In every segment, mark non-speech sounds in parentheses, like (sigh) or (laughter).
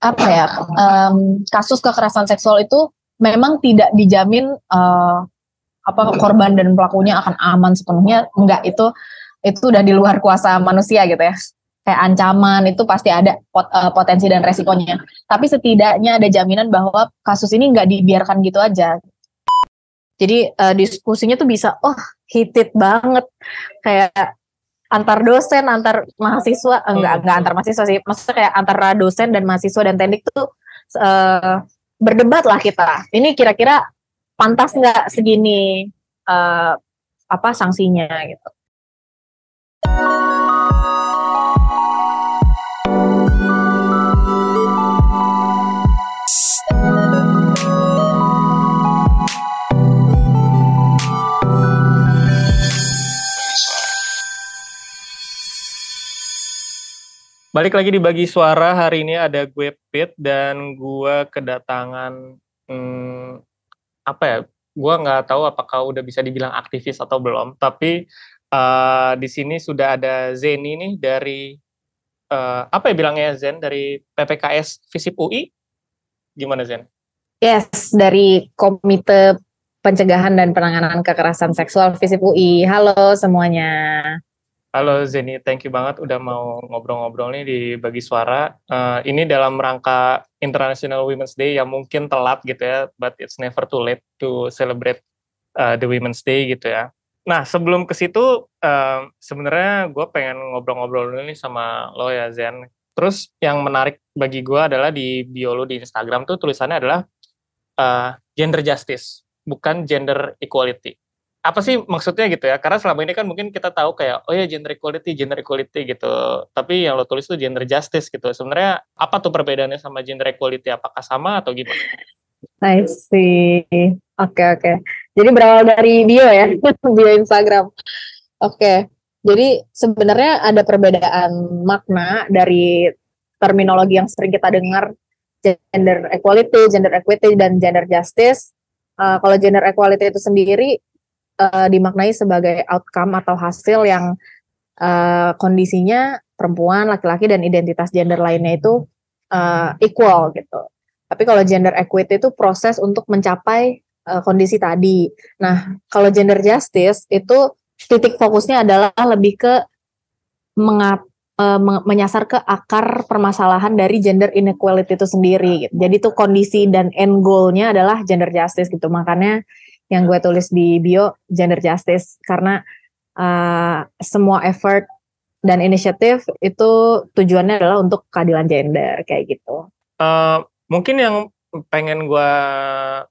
apa ya um, kasus kekerasan seksual itu memang tidak dijamin uh, apa korban dan pelakunya akan aman sepenuhnya. Enggak itu itu udah di luar kuasa manusia gitu ya. Kayak ancaman itu pasti ada pot, uh, potensi dan resikonya. Tapi setidaknya ada jaminan bahwa kasus ini enggak dibiarkan gitu aja. Jadi uh, diskusinya tuh bisa oh hitit banget. Kayak antar dosen antar mahasiswa enggak enggak antar mahasiswa sih maksudnya kayak antara dosen dan mahasiswa dan teknik tuh uh, berdebat lah kita. Ini kira-kira pantas nggak segini uh, apa sanksinya gitu. Balik lagi di bagi suara hari ini ada gue Pit dan gue kedatangan hmm, apa ya? Gue nggak tahu apakah udah bisa dibilang aktivis atau belum. Tapi uh, di sini sudah ada Zeni nih dari uh, apa ya bilangnya Zen dari PPKS Visip UI. Gimana Zen? Yes, dari Komite Pencegahan dan Penanganan Kekerasan Seksual Visip UI. Halo semuanya. Halo Zeni, thank you banget udah mau ngobrol-ngobrol nih di Bagi Suara. Uh, ini dalam rangka International Women's Day yang mungkin telat gitu ya, but it's never too late to celebrate uh, the Women's Day gitu ya. Nah sebelum ke situ, uh, sebenarnya gue pengen ngobrol-ngobrol dulu nih sama lo ya Zen. Terus yang menarik bagi gue adalah di bio lo di Instagram tuh tulisannya adalah uh, gender justice, bukan gender equality apa sih maksudnya gitu ya? Karena selama ini kan mungkin kita tahu kayak oh ya gender equality, gender equality gitu. Tapi yang lo tulis itu gender justice gitu. Sebenarnya apa tuh perbedaannya sama gender equality? Apakah sama atau gimana? I see. Oke okay, oke. Okay. Jadi berawal dari bio ya, (laughs) bio Instagram. Oke. Okay. Jadi sebenarnya ada perbedaan makna dari terminologi yang sering kita dengar gender equality, gender equity dan gender justice. Uh, kalau gender equality itu sendiri uh, dimaknai sebagai outcome atau hasil yang uh, kondisinya perempuan, laki-laki dan identitas gender lainnya itu uh, equal gitu. Tapi kalau gender equity itu proses untuk mencapai uh, kondisi tadi. Nah, kalau gender justice itu titik fokusnya adalah lebih ke mengap, menyasar ke akar permasalahan dari gender inequality itu sendiri. Gitu. Jadi itu kondisi dan end goalnya adalah gender justice gitu. Makanya yang gue tulis di bio gender justice karena uh, semua effort dan inisiatif itu tujuannya adalah untuk keadilan gender kayak gitu. Uh, mungkin yang pengen gue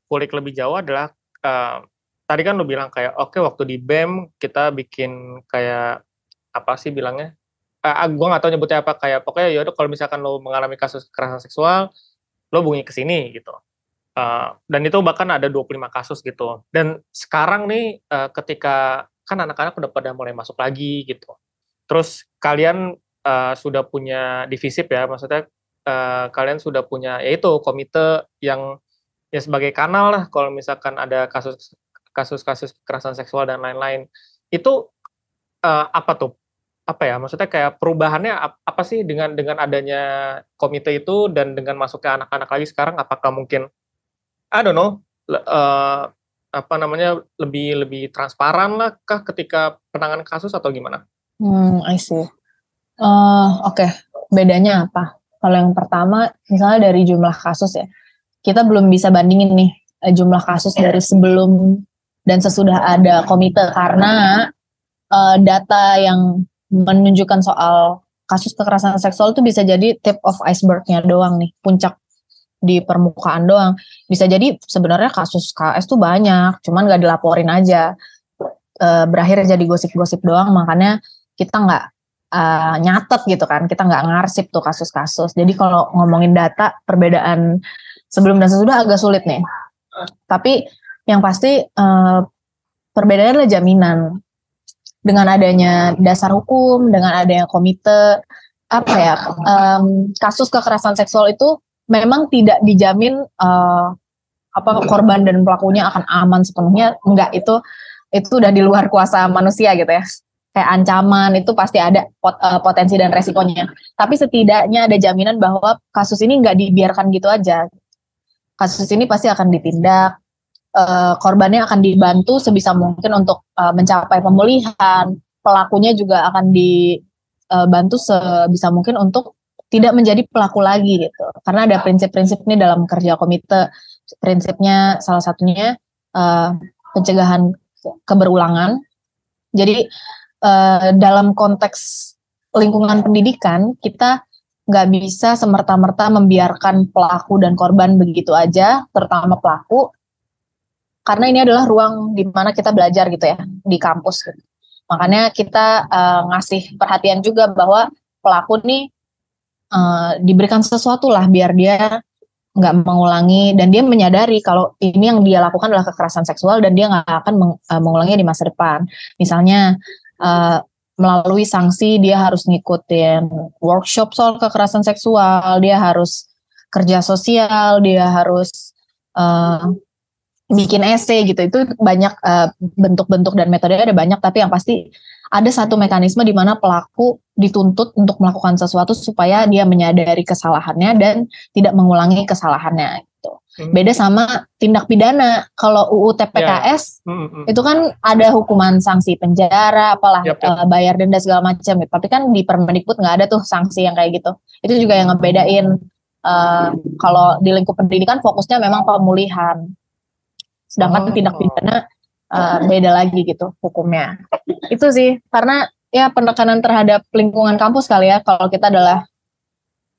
kulik lebih jauh adalah uh, tadi kan lo bilang kayak oke okay, waktu di BEM kita bikin kayak apa sih bilangnya? Uh, gue gak tahu nyebutnya apa kayak pokoknya ya kalau misalkan lo mengalami kasus kekerasan seksual lo bunyi ke sini gitu. Uh, dan itu bahkan ada 25 kasus gitu. Dan sekarang nih uh, ketika kan anak-anak udah pada mulai masuk lagi gitu. Terus kalian uh, sudah punya divisip ya, maksudnya uh, kalian sudah punya yaitu komite yang ya sebagai kanal lah kalau misalkan ada kasus kasus-kasus kekerasan seksual dan lain-lain. Itu uh, apa tuh? Apa ya? Maksudnya kayak perubahannya apa sih dengan dengan adanya komite itu dan dengan masuknya anak-anak lagi sekarang apakah mungkin I don't know uh, apa namanya lebih lebih transparan lah kah ketika penanganan kasus atau gimana? Hmm, I see. Uh, Oke, okay. bedanya apa? Kalau yang pertama, misalnya dari jumlah kasus ya, kita belum bisa bandingin nih eh, jumlah kasus dari sebelum dan sesudah ada komite karena uh, data yang menunjukkan soal kasus kekerasan seksual itu bisa jadi tip of icebergnya doang nih, puncak di permukaan doang. Bisa jadi sebenarnya kasus KS tuh banyak, cuman nggak dilaporin aja. E, berakhir jadi gosip-gosip doang, makanya kita nggak e, nyatet gitu kan, kita nggak ngarsip tuh kasus-kasus. Jadi kalau ngomongin data, perbedaan sebelum dan sesudah agak sulit nih. Tapi yang pasti e, perbedaannya adalah jaminan. Dengan adanya dasar hukum, dengan adanya komite, apa ya, um, kasus kekerasan seksual itu memang tidak dijamin uh, apa korban dan pelakunya akan aman sepenuhnya enggak itu itu udah di luar kuasa manusia gitu ya kayak ancaman itu pasti ada pot, uh, potensi dan resikonya. Tapi setidaknya ada jaminan bahwa kasus ini nggak dibiarkan gitu aja. Kasus ini pasti akan ditindak, uh, korbannya akan dibantu sebisa mungkin untuk uh, mencapai pemulihan, pelakunya juga akan dibantu sebisa mungkin untuk tidak menjadi pelaku lagi gitu. Karena ada prinsip-prinsip ini dalam kerja komite. Prinsipnya salah satunya uh, pencegahan keberulangan. Jadi uh, dalam konteks lingkungan pendidikan kita nggak bisa semerta-merta membiarkan pelaku dan korban begitu aja, terutama pelaku, karena ini adalah ruang di mana kita belajar gitu ya di kampus. Makanya kita uh, ngasih perhatian juga bahwa pelaku nih uh, diberikan sesuatu lah biar dia nggak mengulangi dan dia menyadari kalau ini yang dia lakukan adalah kekerasan seksual dan dia nggak akan meng, uh, mengulanginya di masa depan. Misalnya uh, melalui sanksi dia harus ngikutin workshop soal kekerasan seksual, dia harus kerja sosial, dia harus uh, bikin essay gitu. Itu banyak bentuk-bentuk uh, dan metode ada banyak, tapi yang pasti ada satu mekanisme di mana pelaku dituntut untuk melakukan sesuatu supaya dia menyadari kesalahannya dan tidak mengulangi kesalahannya gitu. Hmm. Beda sama tindak pidana. Kalau UU TPKS yeah. hmm, hmm. itu kan ada hukuman sanksi penjara, apalah yep, yep. Uh, bayar denda segala macam gitu. Tapi kan di Permendikbud nggak ada tuh sanksi yang kayak gitu. Itu juga yang ngebedain uh, kalau di lingkup pendidikan fokusnya memang pemulihan. Sedangkan oh. tindak pidana uh, beda lagi gitu hukumnya. Itu sih karena ya penekanan terhadap lingkungan kampus kali ya kalau kita adalah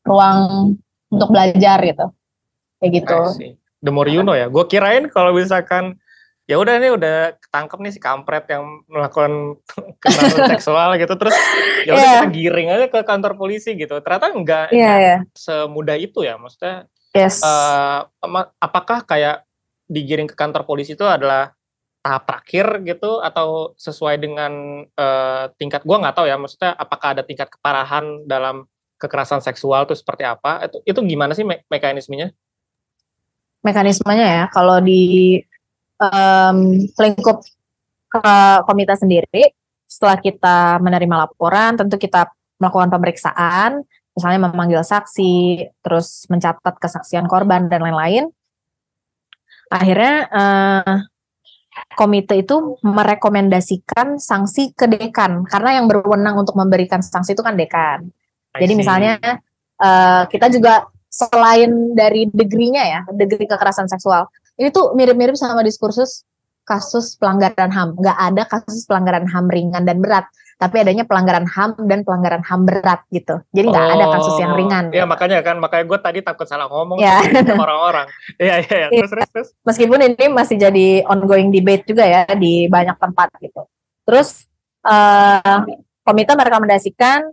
ruang untuk belajar gitu. Kayak gitu. The more you know ya. Gue kirain kalau misalkan ya udah nih udah ketangkep nih si kampret yang melakukan (laughs) kekerasan seksual gitu terus ya udah yeah. kita giring aja ke kantor polisi gitu ternyata enggak yeah, yeah. semudah itu ya maksudnya yes. uh, apakah kayak digiring ke kantor polisi itu adalah tahap terakhir gitu atau sesuai dengan uh, tingkat gue nggak tahu ya maksudnya apakah ada tingkat keparahan dalam kekerasan seksual itu seperti apa? Itu itu gimana sih me mekanismenya? Mekanismenya ya kalau di um, lingkup ke komite sendiri setelah kita menerima laporan tentu kita melakukan pemeriksaan misalnya memanggil saksi terus mencatat kesaksian korban dan lain-lain. Akhirnya uh, komite itu merekomendasikan sanksi ke dekan karena yang berwenang untuk memberikan sanksi itu kan dekan. Jadi misalnya uh, kita juga selain dari degree-nya ya, degree kekerasan seksual, ini tuh mirip-mirip sama diskursus kasus pelanggaran HAM. Nggak ada kasus pelanggaran HAM ringan dan berat tapi adanya pelanggaran HAM dan pelanggaran HAM berat gitu. Jadi nggak oh, ada kasus yang ringan. Iya gitu. makanya kan makanya gue tadi takut salah ngomong ya. orang-orang. Iya iya ya. terus, terus terus. Meskipun ini masih jadi ongoing debate juga ya di banyak tempat gitu. Terus uh, komite merekomendasikan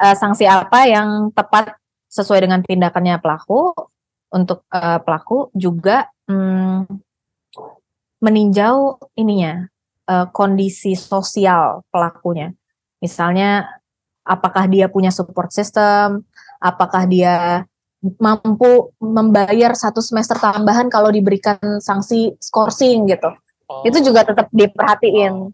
uh, sanksi apa yang tepat sesuai dengan tindakannya pelaku untuk uh, pelaku juga um, meninjau ininya uh, kondisi sosial pelakunya. Misalnya apakah dia punya support system, apakah dia mampu membayar satu semester tambahan kalau diberikan sanksi skorsing gitu. Oh. Itu juga tetap diperhatiin. Oh.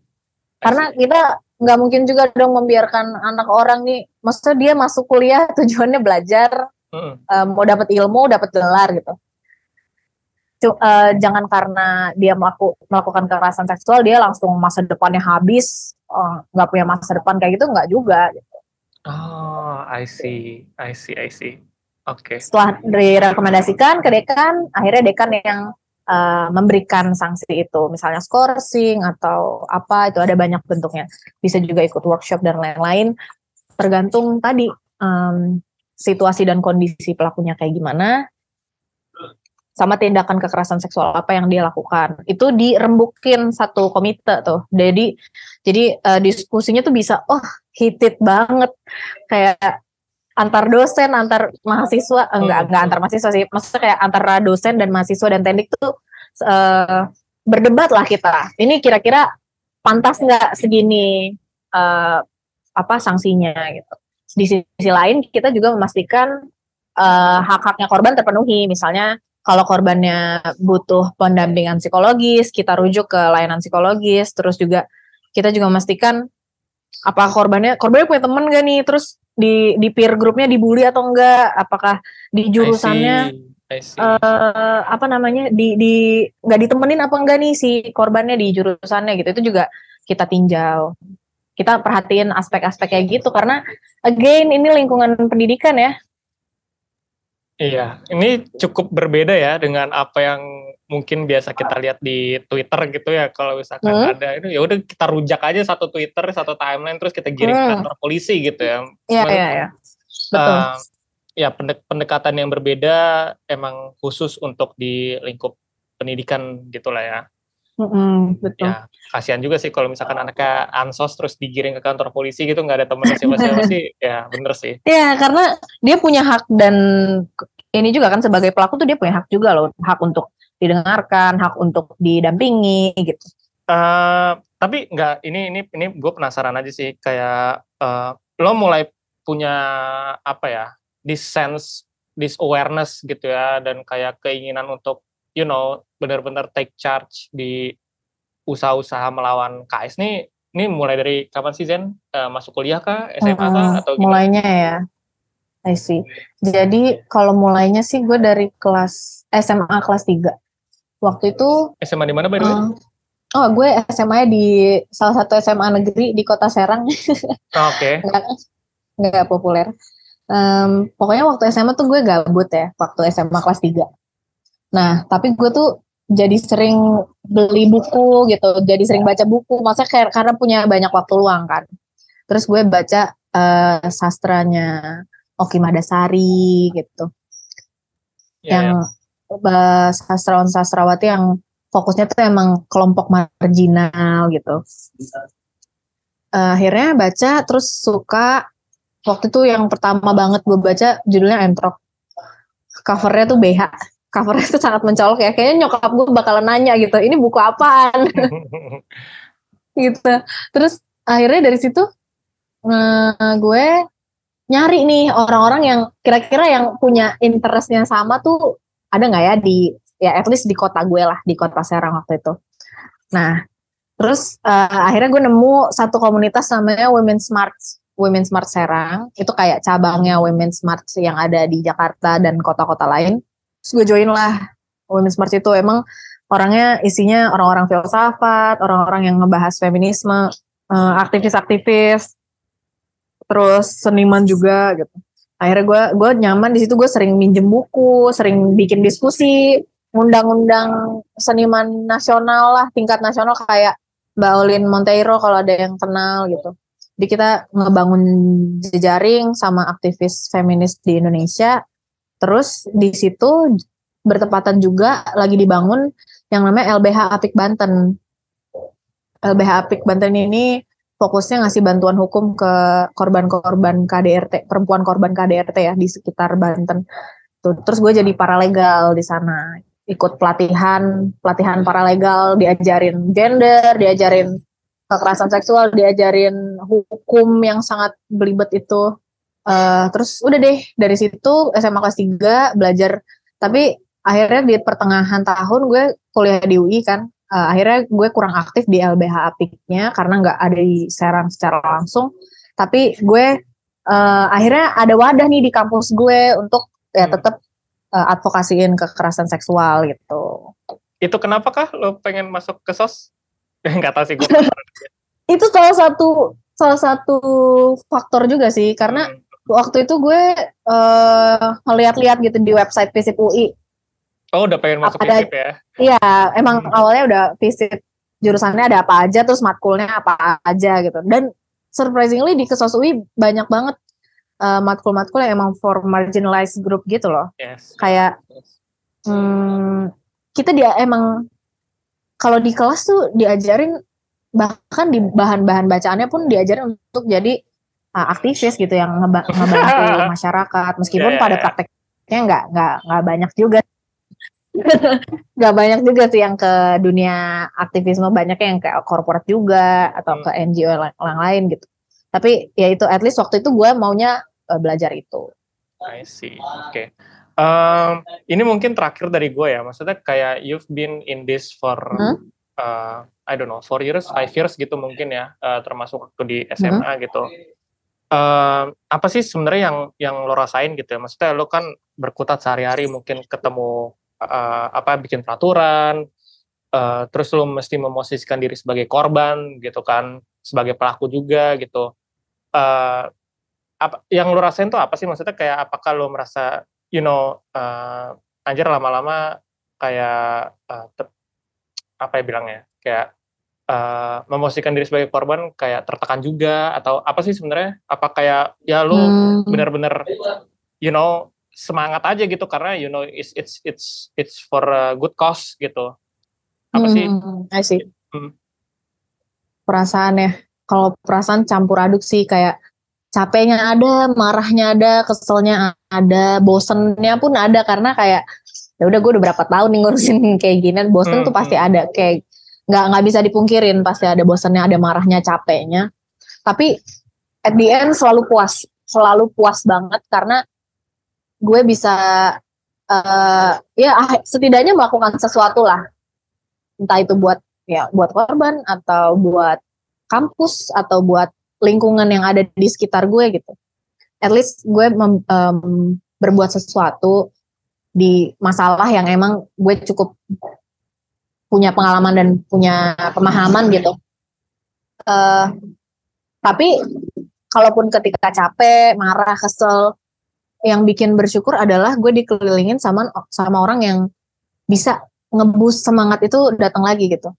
Karena kita nggak mungkin juga dong membiarkan anak orang nih, maksudnya dia masuk kuliah tujuannya belajar, hmm. um, mau dapat ilmu, dapat gelar gitu uh, jangan karena dia melaku, melakukan kekerasan seksual dia langsung masa depannya habis eh, nggak uh, punya masa depan kayak gitu nggak juga gitu. Oh, I see, I see, I see. Oke. Okay. Setelah direkomendasikan ke dekan, akhirnya dekan yang uh, memberikan sanksi itu, misalnya scoring atau apa itu ada banyak bentuknya. Bisa juga ikut workshop dan lain-lain. Tergantung tadi um, situasi dan kondisi pelakunya kayak gimana sama tindakan kekerasan seksual apa yang dia lakukan. Itu dirembukin satu komite tuh. Jadi jadi uh, diskusinya tuh bisa oh hitit banget. Kayak antar dosen antar mahasiswa eh, enggak enggak antar mahasiswa sih. Maksudnya kayak antara dosen dan mahasiswa dan teknik tuh uh, berdebat lah kita. Ini kira-kira pantas nggak segini uh, apa sanksinya gitu. Di sisi lain kita juga memastikan hak-haknya korban terpenuhi. Misalnya kalau korbannya butuh pendampingan psikologis, kita rujuk ke layanan psikologis, terus juga kita juga memastikan apa korbannya korbannya punya temen gak nih? Terus di di peer grupnya dibully atau enggak? Apakah di jurusannya I see. uh, apa namanya di di nggak ditemenin apa enggak nih si korbannya di jurusannya gitu? Itu juga kita tinjau. Kita perhatiin aspek-aspek kayak gitu karena again ini lingkungan pendidikan ya Iya, ini cukup berbeda ya dengan apa yang mungkin biasa kita lihat di Twitter gitu ya. Kalau misalkan Hmm. ada itu ya udah kita rujak aja satu Twitter, satu timeline terus kita giring ke Hmm. kantor polisi gitu ya. Iya iya iya. Betul. eh, ya pendek- pendekatan yang berbeda emang khusus untuk di lingkup pendidikan gitulah ya. Mm-mm, betul. Ya, kasihan juga sih kalau misalkan anaknya ansos terus digiring ke kantor polisi gitu nggak ada temennya siapa-siapa (laughs) sih. Ya bener sih. Iya, karena dia punya hak dan ini juga kan sebagai pelaku tuh dia punya hak juga loh, hak untuk didengarkan, hak untuk didampingi gitu. Eh, tapi nggak ini ini ini gue penasaran aja sih kayak eh, lo mulai punya apa ya this sense this awareness gitu ya dan kayak keinginan untuk you know benar-benar take charge di usaha-usaha melawan KS nih ini mulai dari kapan sih Zen Eh, masuk kuliah kah SMA kah atau gimana? mulainya ya. I see. Jadi kalau mulainya sih gue dari kelas SMA kelas 3. Waktu itu SMA di mana by the way? eh, oh gue SMA di salah satu SMA negeri di Kota Serang. (laughs) Oh, Oke. nggak nggak populer. Em, pokoknya waktu SMA tuh gue gabut ya, waktu SMA kelas 3. Nah, tapi gue tuh jadi sering beli buku gitu, jadi sering baca buku, maksudnya kayak karena punya banyak waktu luang kan. Terus gue baca eh, sastranya Oki Madasari gitu, Ya, yang eh, sastrawan-sastrawati yang fokusnya tuh emang kelompok marginal gitu. Eh, akhirnya baca terus suka. Waktu itu yang pertama banget gue baca judulnya Entrok. Covernya tuh BH covernya tuh sangat mencolok ya. Kayaknya nyokap gue bakalan nanya gitu ini buku apaan? (laughs) Gitu. Terus akhirnya dari situ eh, gue nyari nih orang-orang yang kira-kira yang punya interestnya sama tuh ada nggak ya di ya at least di kota gue lah di kota Serang waktu itu. Nah terus eh, akhirnya gue nemu satu komunitas namanya Women Smart Women Smart Serang. Itu kayak cabangnya Women Smart yang ada di Jakarta dan kota-kota lain terus gue join lah Women Smart itu. Emang orangnya isinya orang-orang filsafat orang-orang yang ngebahas feminisme eh, aktivis-aktivis terus seniman juga gitu. Akhirnya gue gue nyaman di situ. Gue sering minjem buku sering bikin diskusi undang-undang seniman nasional lah tingkat nasional kayak Mbak Olin Monteiro kalau ada yang kenal gitu. Jadi kita ngebangun jejaring sama aktivis feminis di Indonesia terus di situ bertepatan juga lagi dibangun yang namanya LBH Apik Banten LBH Apik Banten ini fokusnya ngasih bantuan hukum ke korban-korban KDRT, perempuan korban KDRT ya di sekitar Banten. Tuh, terus gue jadi paralegal di sana, ikut pelatihan, pelatihan paralegal, diajarin gender, diajarin kekerasan seksual, diajarin hukum yang sangat belibet itu. Eh, terus udah deh dari situ SMA kelas 3 belajar, tapi akhirnya di pertengahan tahun gue kuliah di UI kan, uh, akhirnya gue kurang aktif di LBH Apiknya karena nggak ada di Serang secara langsung tapi gue uh, akhirnya ada wadah nih di kampus gue untuk ya Hmm. tetap uh, advokasiin kekerasan seksual gitu Itu kenapa kah lo pengen masuk ke sos? (laughs) Nggak tahu sih gue. (laughs) itu salah satu salah satu faktor juga sih karena waktu itu gue uh, ngeliat-liat gitu di website Visip UI Oh udah pengen masuk Ada- FISIP ya? Iya, emang Hmm. awalnya udah visit jurusannya ada apa aja, terus matkulnya apa aja gitu. Dan surprisingly di Kesos UI banyak banget uh, matkul-matkul yang emang for marginalized group gitu loh. Yes. Kayak hmm, kita dia emang kalau di kelas tuh diajarin bahkan di bahan-bahan bacaannya pun diajarin untuk jadi aktivis gitu yang ngeba- (laughs) ngebantu masyarakat meskipun ya, pada ya. prakteknya nggak nggak nggak banyak juga (laughs) nggak banyak juga sih yang ke dunia aktivisme banyak yang ke korporat juga atau Hmm. ke NGO yang, yang lain gitu tapi ya itu at least waktu itu gue maunya uh, belajar itu I see. Oke. Um, ini mungkin terakhir dari gue ya. Maksudnya kayak you've been in this for Hmm? uh, I don't know four years five years gitu mungkin ya uh, termasuk waktu di SMA hmm. gitu uh, apa sih sebenarnya yang yang lo rasain gitu ya? Maksudnya lo kan berkutat sehari-hari mungkin ketemu uh, apa bikin peraturan uh, terus lo mesti memosisikan diri sebagai korban gitu kan sebagai pelaku juga gitu. Uh, apa yang lo rasain tuh apa sih? Maksudnya kayak apakah lo merasa you know uh, anjir lama-lama kayak uh, apa ya bilangnya? Kayak uh, memosisikan diri sebagai korban kayak tertekan juga atau apa sih sebenarnya? Apa kayak ya lu hmm. benar-benar you know semangat aja gitu karena you know it's it's it's it's for a good cause gitu. Apa hmm, sih I see. Hmm. perasaan ya. Kalau perasaan campur aduk sih kayak capeknya ada marahnya ada keselnya ada bosennya pun ada. Karena kayak ya udah gue udah berapa tahun nih ngurusin (laughs) kayak gini bosen hmm, tuh pasti hmm. ada. Kayak nggak nggak bisa dipungkirin pasti ada bosannya ada marahnya capeknya. Tapi at the end selalu puas selalu puas banget karena gue bisa uh, ya ah, setidaknya melakukan sesuatu lah. Entah itu buat ya buat korban atau buat kampus atau buat lingkungan yang ada di sekitar gue gitu. At least gue mem, um, berbuat sesuatu di masalah yang emang gue cukup punya pengalaman dan punya pemahaman gitu. Uh, tapi kalaupun ketika capek, marah, kesel, yang bikin bersyukur adalah gue dikelilingin sama sama orang yang bisa ngebus semangat itu datang lagi gitu.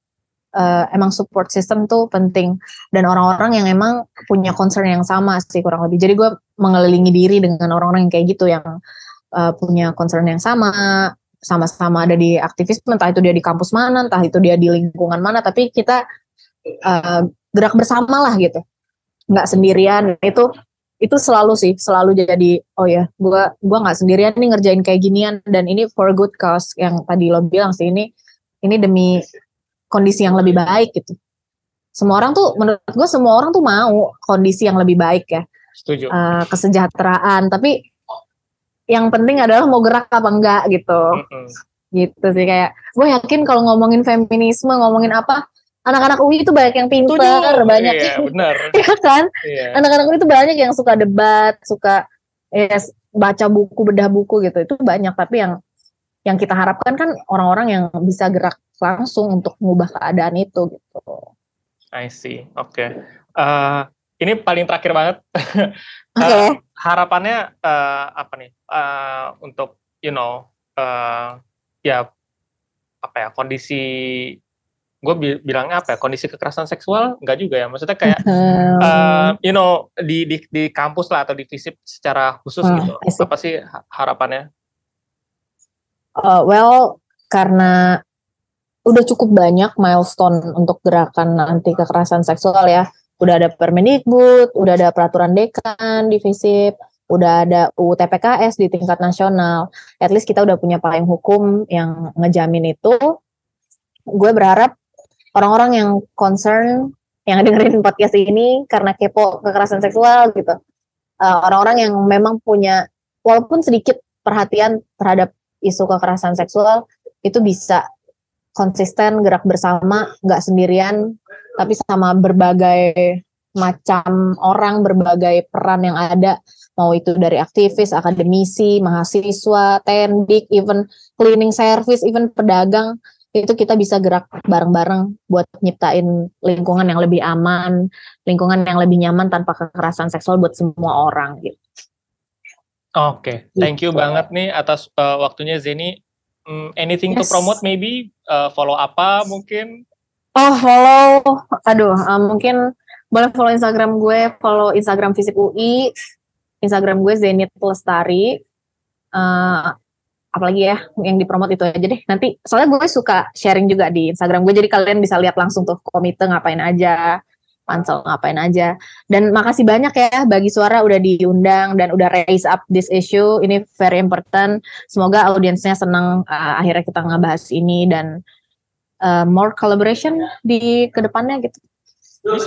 Uh, emang support system tuh penting dan orang-orang yang emang punya concern yang sama sih kurang lebih. Jadi gue mengelilingi diri dengan orang-orang yang kayak gitu yang uh, punya concern yang sama, sama-sama ada di aktivisme, entah itu dia di kampus mana, entah itu dia di lingkungan mana, tapi kita uh, gerak bersama lah gitu, nggak sendirian. Itu itu selalu sih, selalu jadi oh ya, gua gua nggak sendirian nih ngerjain kayak ginian dan ini for good cause yang tadi lo bilang sih ini ini demi kondisi yang lebih baik gitu. Semua orang tuh menurut gue semua orang tuh mau kondisi yang lebih baik ya. Setuju. Uh, kesejahteraan, tapi yang penting adalah mau gerak apa enggak gitu. Mm-hmm. gitu sih kayak gue yakin kalau ngomongin feminisme ngomongin apa anak-anak UI itu banyak yang pintar banyak iya, yang (laughs) benar. Ya kan? Iya. anak-anak UI itu banyak yang suka debat suka ya, baca buku bedah buku gitu. Itu banyak tapi yang yang kita harapkan kan orang-orang yang bisa gerak langsung untuk mengubah keadaan itu gitu. I see. Oke. Okay. uh, ini paling terakhir banget. (laughs) Okay. Uh, harapannya uh, apa nih? Uh, untuk you know uh, ya apa ya kondisi gue bilangnya apa ya kondisi kekerasan seksual enggak juga ya. Maksudnya kayak uh, you know di di di kampus lah atau di fisip secara khusus uh, gitu. apa sih harapannya? Uh, well karena udah cukup banyak milestone untuk gerakan anti kekerasan seksual ya udah ada Permendikbud, udah ada peraturan dekan di FISIP, udah ada UU TPKS di tingkat nasional. At least kita udah punya payung hukum yang ngejamin itu. Gue berharap orang-orang yang concern yang dengerin podcast ini karena kepo kekerasan seksual gitu. Uh, orang-orang yang memang punya walaupun sedikit perhatian terhadap isu kekerasan seksual itu bisa konsisten gerak bersama nggak sendirian tapi sama berbagai macam orang, berbagai peran yang ada, mau itu dari aktivis, akademisi, mahasiswa, tendik, even cleaning service, even pedagang, itu kita bisa gerak bareng-bareng buat nyiptain lingkungan yang lebih aman, lingkungan yang lebih nyaman tanpa kekerasan seksual buat semua orang gitu. Oke, okay. thank you gitu. banget nih atas uh, waktunya Zeni. Um, anything yes. to promote maybe uh, follow apa mungkin Oh follow, aduh uh, mungkin boleh follow Instagram gue, follow Instagram Fisip UI, Instagram gue Zenit Lestari. Uh, apalagi ya yang dipromot itu aja deh. Nanti soalnya gue suka sharing juga di Instagram gue, jadi kalian bisa lihat langsung tuh komite ngapain aja, pansel ngapain aja. Dan makasih banyak ya bagi suara udah diundang dan udah raise up this issue. Ini very important. Semoga audiensnya senang uh, akhirnya kita ngebahas ini dan uh, more collaboration di ke depannya gitu.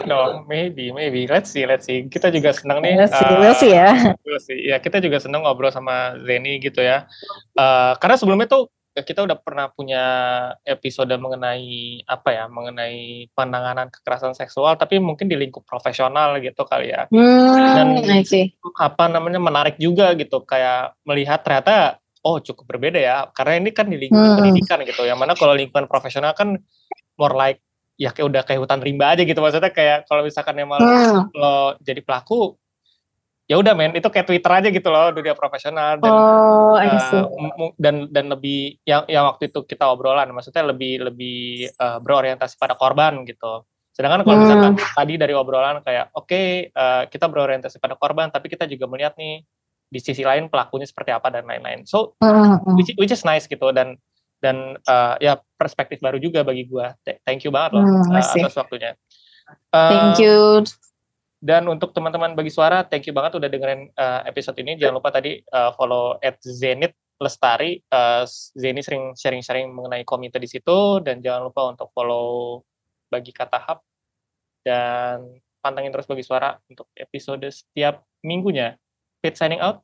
Dong, maybe, maybe. Let's see, let's see. Kita juga senang nih. Let's see, uh, we'll see ya. We'll see. Ya, kita juga senang ngobrol sama Zeni gitu ya. Uh, karena sebelumnya tuh kita udah pernah punya episode mengenai apa ya, mengenai penanganan kekerasan seksual, tapi mungkin di lingkup profesional gitu kali ya. Hmm, Dan apa namanya menarik juga gitu, kayak melihat ternyata oh cukup berbeda ya, karena ini kan di lingkungan hmm. pendidikan gitu. Yang mana kalau lingkungan profesional kan more like ya kayak udah kayak hutan rimba aja gitu maksudnya kayak kalau misalkan emang hmm. lo jadi pelaku ya udah men itu kayak Twitter aja gitu loh dunia profesional dan oh, uh, dan dan lebih yang yang waktu itu kita obrolan maksudnya lebih lebih uh, berorientasi pada korban gitu sedangkan kalau hmm. misalkan tadi dari obrolan kayak oke okay, uh, kita berorientasi pada korban tapi kita juga melihat nih di sisi lain pelakunya seperti apa dan lain-lain so hmm. which, which is nice gitu dan dan uh, ya perspektif baru juga bagi gua thank you banget loh hmm, uh, atas waktunya uh, thank you dan untuk teman-teman bagi suara, thank you banget udah dengerin uh, episode ini. Jangan lupa tadi uh, follow at Zenit Lestari. Uh, Zeni sering sharing-sharing mengenai komite di situ. Dan jangan lupa untuk follow bagi kata hub. Dan pantengin terus bagi suara untuk episode setiap minggunya. Fit signing out.